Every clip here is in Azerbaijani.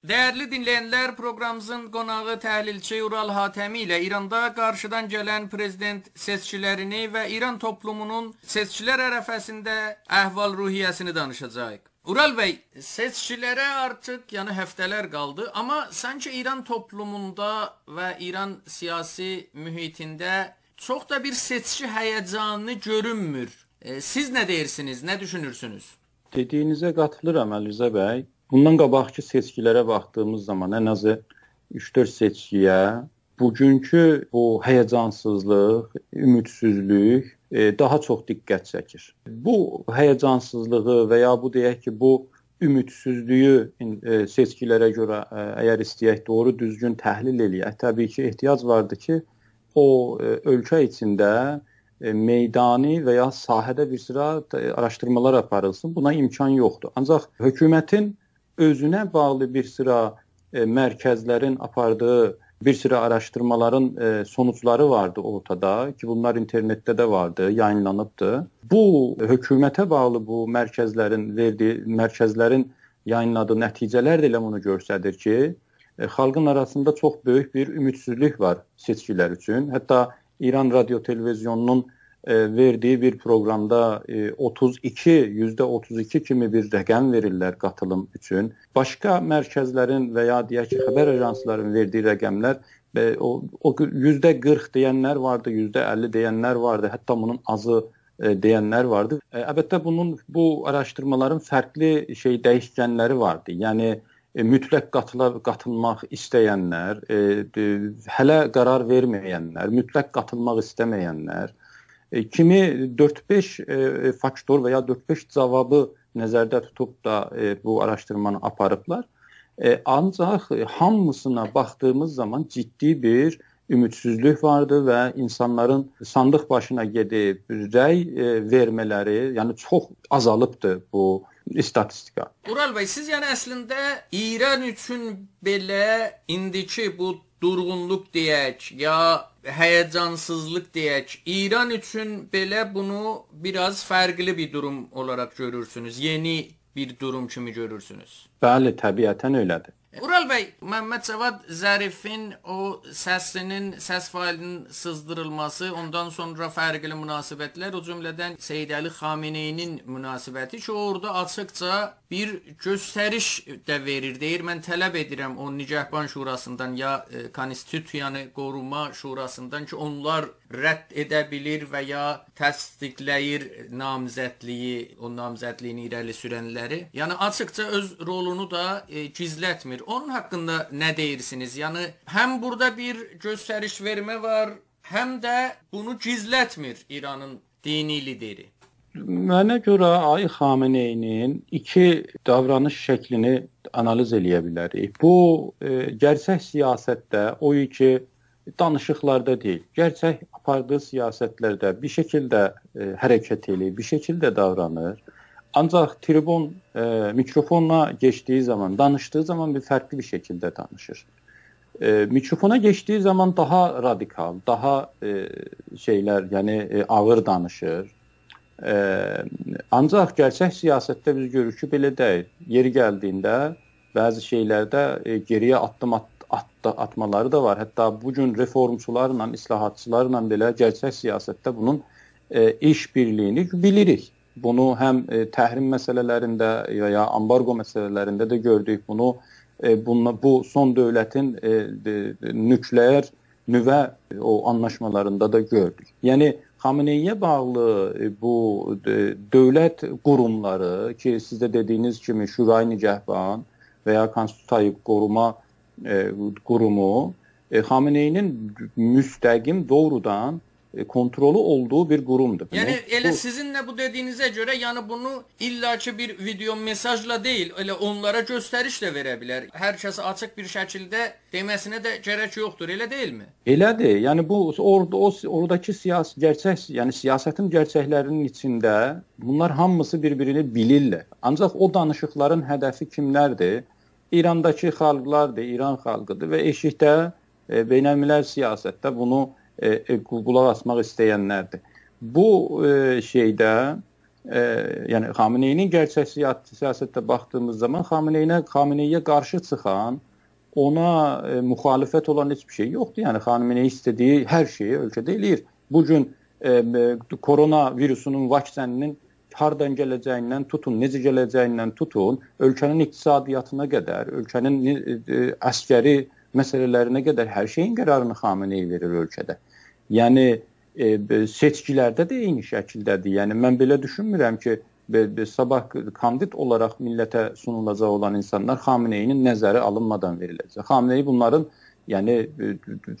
Dəyərli dinləyənlər, proqramımızın qonağı təhlilçi Ural Hatəmi ilə İranda qarşıdan gələn prezident seçkilərini və İran toplumunun seçkilər ərəfəsində əhval-ruhiyyəsini danışacağıq. Ural bəy, seçkilərə artıq, yəni həftələr qaldı, amma sanki İran toplumunda və İran siyasi mühitində çox da bir seçki həyəcanı görünmür. E, siz nə deyirsiniz, nə düşünürsünüz? Dediyinizə qatılıram Əlizə bəy. Bundan qabaqki seçkilərə baxdığımız zaman ən azı 3-4 seçkiyə bugünkü bu həyəcansızlıq, ümidsizlik e, daha çox diqqət çəkir. Bu həyəcansızlığı və ya bu deyək ki, bu ümidsizliyi e, seçkilərə görə e, əgər istəyək doğru düzgün təhlil eləyək, təbii ki, ehtiyac vardır ki, o ölkə içində meydani və ya sahədə bir sıra araşdırmalar aparılsın. Buna imkan yoxdur. Ancaq hökumətin özünə bağlı bir sıra e, mərkəzlərin apardığı bir sıra araşdırmaların e, sonuçları vardı ortada ki, bunlar internetdə də vardı, yayınlanıbdı. Bu hökumətə bağlı bu mərkəzlərin verdiyi mərkəzlərin yayınladığı nəticələr də elə bunu göstərir ki, e, xalqın arasında çox böyük bir ümidsizlik var seçkilər üçün. Hətta İran radio televizyonunun verdiyi bir proqramda 32 e, %32 kimi bir rəqəm verirlər qatılım üçün. Başqa mərkəzlərin və ya deyək ki, xəbər ajanslarının verdiyi rəqəmlər və o, o %40 deyənlər vardı, %50 deyənlər vardı, hətta bunun azı e, deyənlər vardı. Əlbəttə bunun bu araşdırmaların fərqli şey dəyişkənləri vardı. Yəni e, mütləq qatıla qatılmaq istəyənlər, e, hələ qərar verməyənlər, mütləq qatılmaq istəməyənlər, E, kimi 4-5 e, faktor və ya 4-5 cavabı nəzərdə tutub da e, bu araşdırmanı aparıblar. Ancaq hamısına baxdığımız zaman ciddi bir ümidsizlik vardı və insanların sandıq başına gedib rəy vermələri, yəni çox azalıbdı bu statistika. Ural bəy, siz yəni əslində İran üçün belə indiki bu durğunluq deyək, ya həyəcansızlıq deyək, İran üçün belə bunu biraz fərqli bir durum olaraq görürsünüz. Yeni bir durum kimi görürsünüz. Bəli, təbiətən elədir. Ural bəy, Məmməd Cavad Zərifin o səsinin, səs failinin sızdırılması, ondan sonra fərqli münasibətlər, o cümlədən Seyid Əli Xameneyinin münasibəti ki, orada açıqca bir göstəriş də verir. Deyir, mən tələb edirəm o Nigahban Şurasından ya e, Konstitusiyanı Qoruma Şurasından ki, onlar rədd edə bilir və ya təsdiqləyir namizədliyi, o namizədliyini irəli sürənləri. Yəni açıqca öz rolunu da e, gizlətmir. Onun haqqında nə deyirsiniz? Yəni həm burada bir göstəriş vermə var, həm də bunu gizlətmir İranın dini lideri. Mənə görə Ay Xameneyinin iki davranış şəklini analiz eləyə bilərik. Bu e, gerçək siyasətdə o ki danışıqlarda deyil. Gerçək apardığı siyasətlərdə bir şəkildə e, hərəkət eləyir, bir şəkildə davranır. Ancaq tribun e, mikrofonla keçdiyi zaman, danışdığı zaman bir fərqli bir şəkildə danışır. E, mikrofona keçdiyi zaman daha radikal, daha e, şeylər, yəni e, ağır danışır. E, ancaq gerçək siyasətdə biz görürük ki, belə deyil. Yeri gəldiyində bəzi şeylərdə e, geriyə addım at atda atmaları da var. Hətta bu gün reformçularla, islahatçılarla belə gerçək siyasətdə bunun e, iş birliyini bilirik. Bunu həm e, təhrim məsələlərində ya, ya ambargo məsələlərində də gördük. Bunu e, bununla bu son dövlətin e, nükleer nüvə o anlaşmalarında da gördük. Yəni Xameneyə bağlı bu dövlət qurumları ki, sizdə dediyiniz kimi Şurayı Nigahban və ya Konstitusiya qoruma qurumu Xameneyinin müstəqim doğrudan kontrolü olduğu bir qurumdur. Yəni elə bu, sizinlə bu dediyinizə görə, yəni bunu illaki bir video mesajla deyil, elə onlara göstəriş də verə bilər. Hər kəs açıq bir şəkildə deməsinə də gərək yoxdur, elə deyilmi? Elədir. Yəni bu orada o oradakı siyasi gerçək, yəni siyasətin gerçəklərinin içində bunlar hamısı bir-birini bilirlər. Ancaq o danışıqların hədəfi kimlərdir? İrandakı xalqlardır, İran xalqıdır və eşikdə e, beynəlmiləl siyasətdə bunu e, e, qulaq asmaq istəyənlərdir. Bu e, şeydə e, yəni Xameneyinin gerçək siyasətdə baxdığımız zaman Xameneyinə Xameneyiyə qarşı çıxan ona e, müxalifət olan heç bir şey yoxdur. Yəni Xameneyi istədiyi hər şeyi ölkədə eləyir. Bu gün e, e, korona virusunun vaksininin hardan gələcəyindən tutun, necə gələcəyindən tutun, ölkənin iqtisadiyyatına qədər, ölkənin e, e, əskəri məsələlərinə qədər hər şeyin qərarını Xameneyi verir ölkədə. Yəni e, seçkilərdə də eyni şəkildədir. Yəni mən belə düşünmürəm ki, be, be, sabah kandid olaraq millətə sunulacaq olan insanlar Xameneyinin nəzəri alınmadan veriləcək. Xameneyi bunların yəni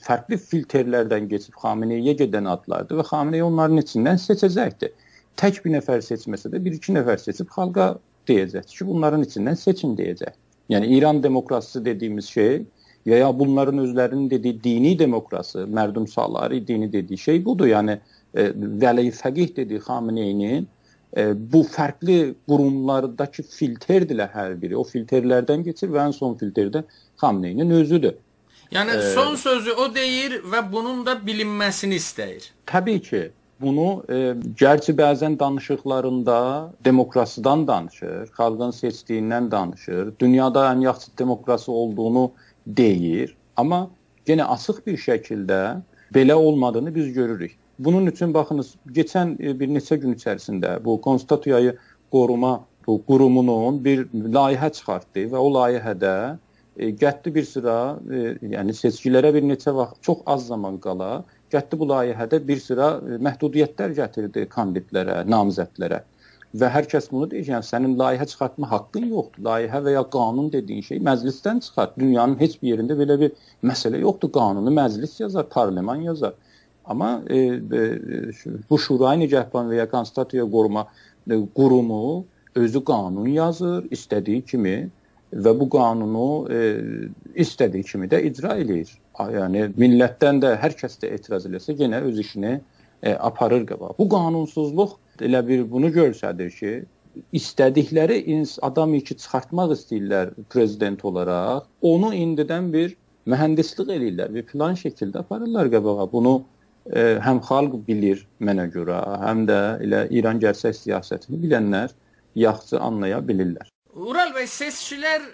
fərqli filtrlərdən keçib Xameneyiyə gedən adlardır və Xameneyi onların içindən seçəcəkdir tək bir nəfər seçməsə də bir iki nəfər seçib xalqa deyəcək ki, bunların içindən seçin deyəcək. Yəni İran demokratiyası dediyimiz şey və ya bunların özlərinin dediyi dini demokratiyası, mərdum salari dini dediyi şey budur. Yəni e, Vəli Fəqih dediyi Xameneyinin e, bu fərqli qurumlardakı filtrdirlər hər biri. O filtrlərdən keçir və ən son filtrdə Xameneyinin özüdür. Yəni e, son sözü o deyir və bunun da bilinməsini istəyir. Təbii ki bunu e, gərçi bəzən danışıqlarında demokrasiyadan danışır, xalqın seçdiyindən danışır, dünyada ən yaxşı demokrasiya olduğunu deyir, amma yenə açıq bir şəkildə belə olmadığını biz görürük. Bunun üçün baxınız, keçən e, bir neçə gün içərisində bu konstitusiyanı qoruma bu qurumunun bir layihə çıxartdı və o layihədə e, gətdi bir sıra, e, yəni seçkilərə bir neçə vaxt çox az zaman qala Gətdi bu layihədə bir sıra e, məhdudiyyətlər gətirdi kandidlərə, namizədlərə. Və hər kəs bunu deyir, yəni sənin layihə çıxartma haqqın yoxdur. Layihə və ya qanun dediyin şey məclisdən çıxar. Dünyanın heç bir yerində belə bir məsələ yoxdur. Qanunu məclis yazar, parlament yazar. Amma e, e, bu Şurayı Nigahban və ya Konstitusiya qoruma e, qurumu özü qanun yazır, istədiyi kimi və bu qanunu e, istədiyi kimi də icra eləyir yəni millətdən də hər kəs də etiraz eləsə yenə öz işini e, aparır qabağa. Bu qanunsuzluq elə bir bunu göstərir ki, istədikləri ins adamı ki çıxartmaq istəyirlər prezident olaraq, onu indidən bir mühəndislik eləyirlər, bir plan şəkildə aparırlar qabağa. Bunu e, həm xalq bilir mənə görə, həm də elə İran gerçək siyasətini bilənlər yaxşı anlaya bilirlər. Ural bəy, seçkilər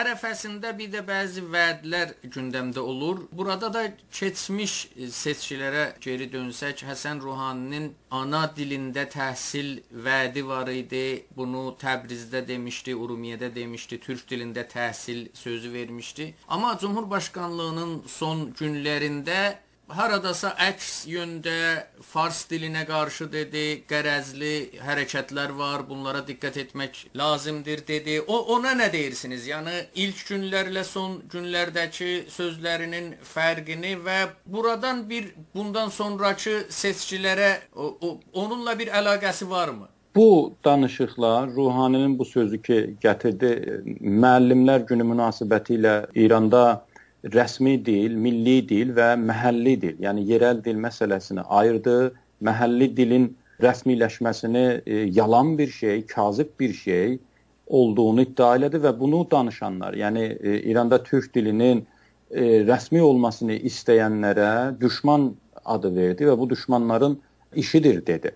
ərəfəsində bir də bəzi vədlər gündəmdə olur. Burada da keçmiş seçkilərə geri dönsək, Həsən Ruhaninin ana dilində təhsil vədi var idi. Bunu Təbrizdə demişdi, Urumiyədə demişdi, türk dilində təhsil sözü vermişdi. Amma Cumhurbaşqanlığının son günlərində haradasa əks yöndə fars dilinə qarşı dedi, qərəzli hərəkətlər var, bunlara diqqət etmək lazımdır dedi. O ona nə deyirsiniz? Yəni ilk günlərlə son günlərdəki sözlərinin fərqini və buradan bir bundan sonrakı seçkilərə o, o, onunla bir əlaqəsi varmı? Bu danışıqlar Ruhaninin bu sözü ki, gətirdi müəllimlər günü münasibətilə İranda rəsmi dil, milli dil və məhəlli dil, yəni yerel dil məsələsini ayırdı. Məhəlli dilin rəsmiləşməsini e, yalan bir şey, kazib bir şey olduğunu iddia elədi və bunu danışanlar, yəni e, İranda türk dilinin e, rəsmi olmasını istəyənlərə düşman adı verdi və bu düşmanların işidir dedi.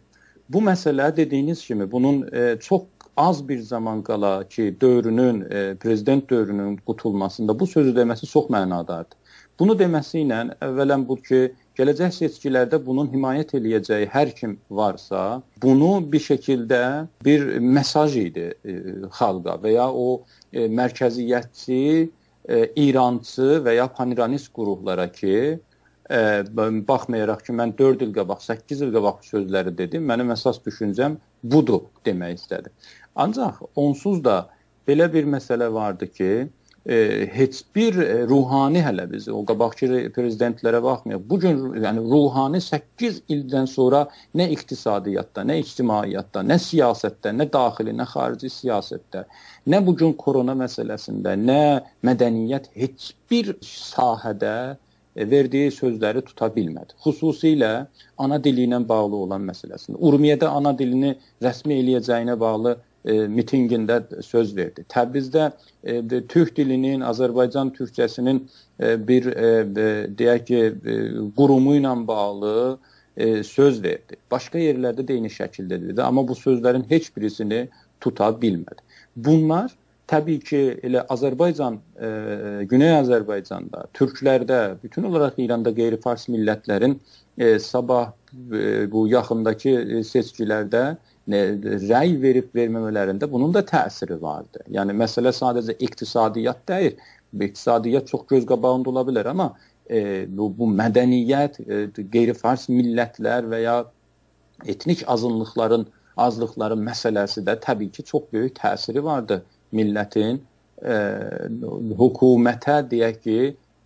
Bu məsələ dediyiniz kimi bunun e, çox az bir zaman qala ki, dövrünün, e, prezident dövrünün qutulmasında bu sözü deməsi çox mənadardır. Bunu deməsi ilə əvvələn bu ki, gələcək seçkilərdə bunun himayət eləyəcəyi hər kim varsa, bunu bir şəkildə bir mesaj idi e, xalqa və ya o e, mərkəziyyətçi, e, İrançı və ya paniranist qruplara ki, e, baxmayaraq ki, mən 4 il qabaq, 8 il qabaq sözləri dedim, mənim əsas düşüncəm budur demək istədim. Ancaq onsuz da belə bir məsələ vardı ki, e, heç bir e, ruhani hələ biz o qabaqki prezidentlərə baxmayaq. Bu gün yəni ruhani 8 ildən sonra nə iqtisadiyyatda, nə ictimaiyyatda, nə siyasətdə, nə daxili, nə xarici siyasətdə, nə bu gün korona məsələsində, nə mədəniyyət heç bir sahədə e, verdiyi sözləri tuta bilmədi. Xüsusilə ana dili ilə bağlı olan məsələsində. Urmiyədə ana dilini rəsmi eləyəcəyinə bağlı e, mitinqində söz verdi. Təbrizdə e, türk dilinin, Azərbaycan türkcəsinin e, bir e, deyək ki, e, qurumu ilə bağlı e, söz verdi. Başqa yerlərdə də eyni şəkildə dedi, amma bu sözlərin heç birisini tuta bilmədi. Bunlar təbii ki, elə Azərbaycan, e, Güney Azərbaycanda, türklərdə, bütün olaraq İranda qeyri-fars millətlərin e, sabah e, bu yaxındakı e, seçkilərdə e, rəy verib verməmələrində bunun da təsiri vardı. Yəni məsələ sadəcə iqtisadiyyat deyil. İqtisadiyyat çox göz qabağında ola bilər, amma e, bu, bu mədəniyyət, e, qeyri-fars millətlər və ya etnik azınlıqların, azlıqların məsələsi də təbii ki, çox böyük təsiri vardı millətin e, hökumətə deyək ki,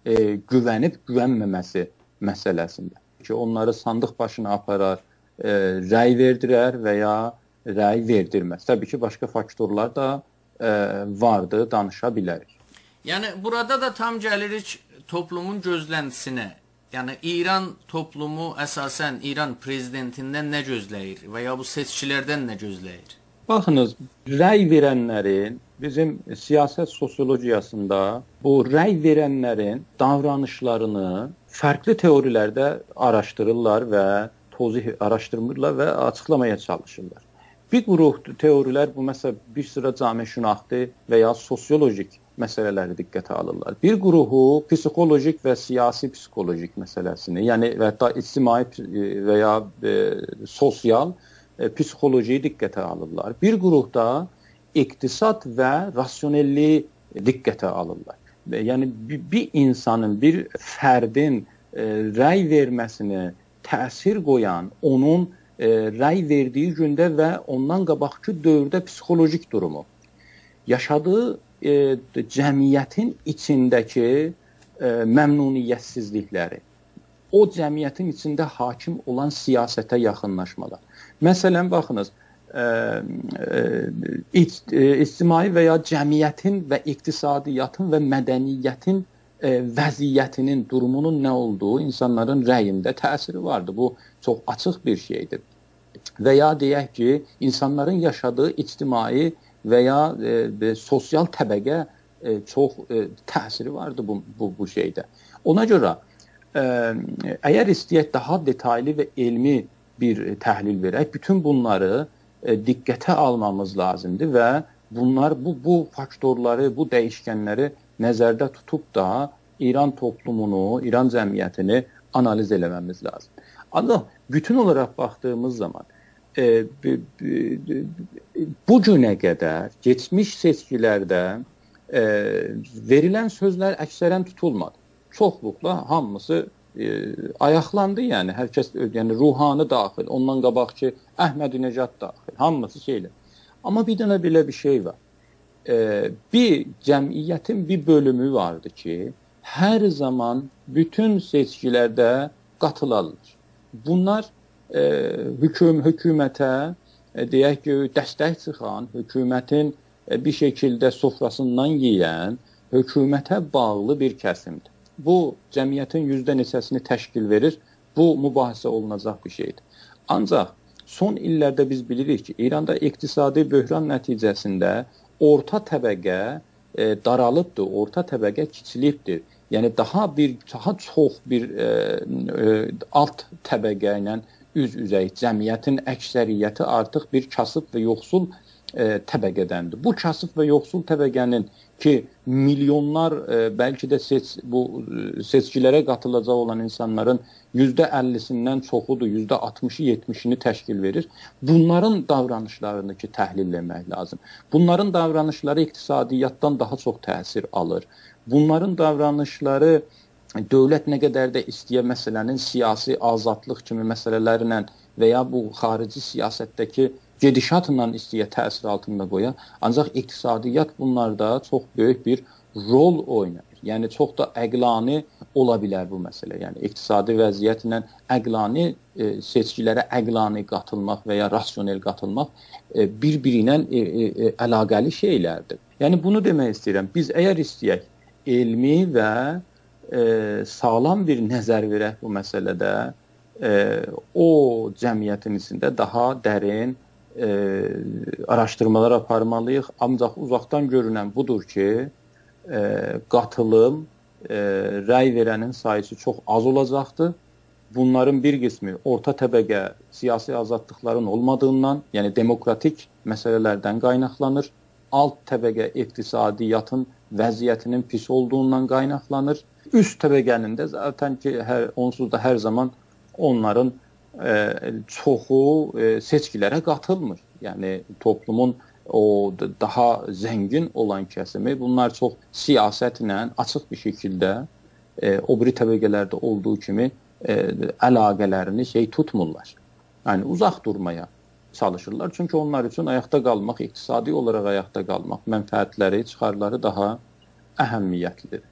e, güvənib güvənməməsi məsələsində. Ki onları sandıq başına aparar, e, rəy verdirər və ya rəy verdirməz. Təbii ki, başqa faktorlar da e, vardı, danışa bilərik. Yəni burada da tam gəlirik toplumun gözləntisinə. Yəni İran toplumu əsasən İran prezidentindən nə gözləyir və ya bu seçkilərdən nə gözləyir? Baxınız, rəy verənlərin bizim siyasət sosiologiyasında bu rəy verənlərin davranışlarını fərqli teorilərdə araşdırırlar və tozih araşdırmırlar və açıqlamaya çalışırlar. Bir qrup teorilər bu məsələ bir sıra cəmiyyətşünaxtı və ya sosiolojik məsələləri diqqətə alırlar. Bir qrupu psixolojik və siyasi psixolojik məsələsini, yəni və hətta ictimai və ya e, sosial e, psixolojiyi diqqətə alırlar. Bir qrupda iqtisad və rasionelliyi diqqətə alırlar. Yəni bir, bir insanın, bir fərdin e, rəy verməsinə təsir qoyan, onun e, rəy verdiyi gündə və ondan qabaqki dövrdə psixolojik durumu, yaşadığı e, cəmiyyətin içindəki e, məmnuniyyətsizlikləri, o cəmiyyətin içində hakim olan siyasətə yaxınlaşmalar. Məsələn, baxınız, ə, ə, ic, ə, ictimai və ya cəmiyyətin və iqtisadiyyatın və mədəniyyətin vəziyyətinin, durumunun nə olduğu insanların rəyində təsiri vardır. Bu çox açıq bir şeydir. Və ya deyək ki, insanların yaşadığı ictimai və ya e, sosial təbəqə e, çox e, təsiri vardı bu bu bu şeydə. Ona görə e, əgər istəyək daha detallı və elmi bir təhlil verək, bütün bunları e, diqqətə almamız lazımdır və bunlar bu bu faktorları, bu dəyişkənləri nəzərdə tutub da İran toplumunu, İran cəmiyyətini analiz eləməmiz lazım. Ancaq bütün olaraq baxdığımız zaman e, bu günə qədər keçmiş seçkilərdə e, verilən sözlər əksərən tutulmadı. Çoxluqla hamısı e, ayaqlandı, yəni hər kəs yəni ruhani daxil, ondan qabaqki Əhmədinəcad daxil, hamısı şeylə. Amma bir dənə belə bir şey var. E, bir cəmiyyətin bir bölümü vardı ki, hər zaman bütün seçkilərdə qatılarlar. Bunlar e, hüküm hökumətə e, deyək ki, dəstək çıxan, hökumətin e, bir şəkildə sofrasından yeyən, hökumətə bağlı bir kəsimdir. Bu cəmiyyətin yüzdə neçəsini təşkil verir. Bu mübahisə olunacaq bir şeydir. Ancaq son illərdə biz bilirik ki, İranda iqtisadi böhran nəticəsində orta təbəqə e, daralıbdır, orta təbəqə kiçilibdir. Yəni daha bir daha çox bir e, e, alt təbəqə ilə üz-üzəyik. Cəmiyyətin əksəriyyəti artıq bir kasıb və yoxsul e, təbəqədəndir. Bu kasıb və yoxsul təbəqənin ki, milyonlar e, bəlkə də seç bu e, seçkilərə qatılacaq olan insanların %50-sindən çoxudur, %60-ı, 70-ini təşkil verir. Bunların davranışlarını ki, təhlil etmək lazım. Bunların davranışları iqtisadiyyatdan daha çox təsir alır. Bunların davranışları dövlət nə qədər də istəyə məsələnin siyasi azadlıq kimi məsələlərlə və ya bu xarici siyasətdəki gedişatla istəyə təsir altında qoya, ancaq iqtisadiyyat bunlarda çox böyük bir rol oynayır. Yəni çox da əqlani ola bilər bu məsələ. Yəni iqtisadi vəziyyətlə əqlani e, seçkilərə əqlani qatılmaq və ya rasionel qatılmaq e, bir-biri ilə e, e, e, əlaqəli şeylərdir. Yəni bunu demək istəyirəm. Biz əgər istəyək elmi və e, sağlam bir nəzər verək bu məsələdə, e, o cəmiyyətin içində daha dərin e, araşdırmalar aparmalıyıq. Ancaq uzaqdan görünən budur ki, e, qatılım, e, rəy verənin sayısı çox az olacaqdır bunların bir qismi orta təbəqə siyasi azadlıqların olmadığından, yəni demokratik məsələlərdən qaynaqlanır. Alt təbəqə iqtisadiyyatın vəziyyətinin pis olduğundan qaynaqlanır. Üst təbəqənin də zaten ki, hər onsuz da hər zaman onların çoxu e, seçkilərə qatılmır. Yəni toplumun o daha zəngin olan kəsimi bunlar çox siyasətlə açıq bir şəkildə e, o biri təbəqələrdə olduğu kimi e, əlaqələrini şey tutmurlar. Yəni uzaq durmaya çalışırlar. Çünki onlar üçün ayaqda qalmaq, iqtisadi olaraq ayaqda qalmaq mənfəətləri, çıxarları daha əhəmiyyətlidir.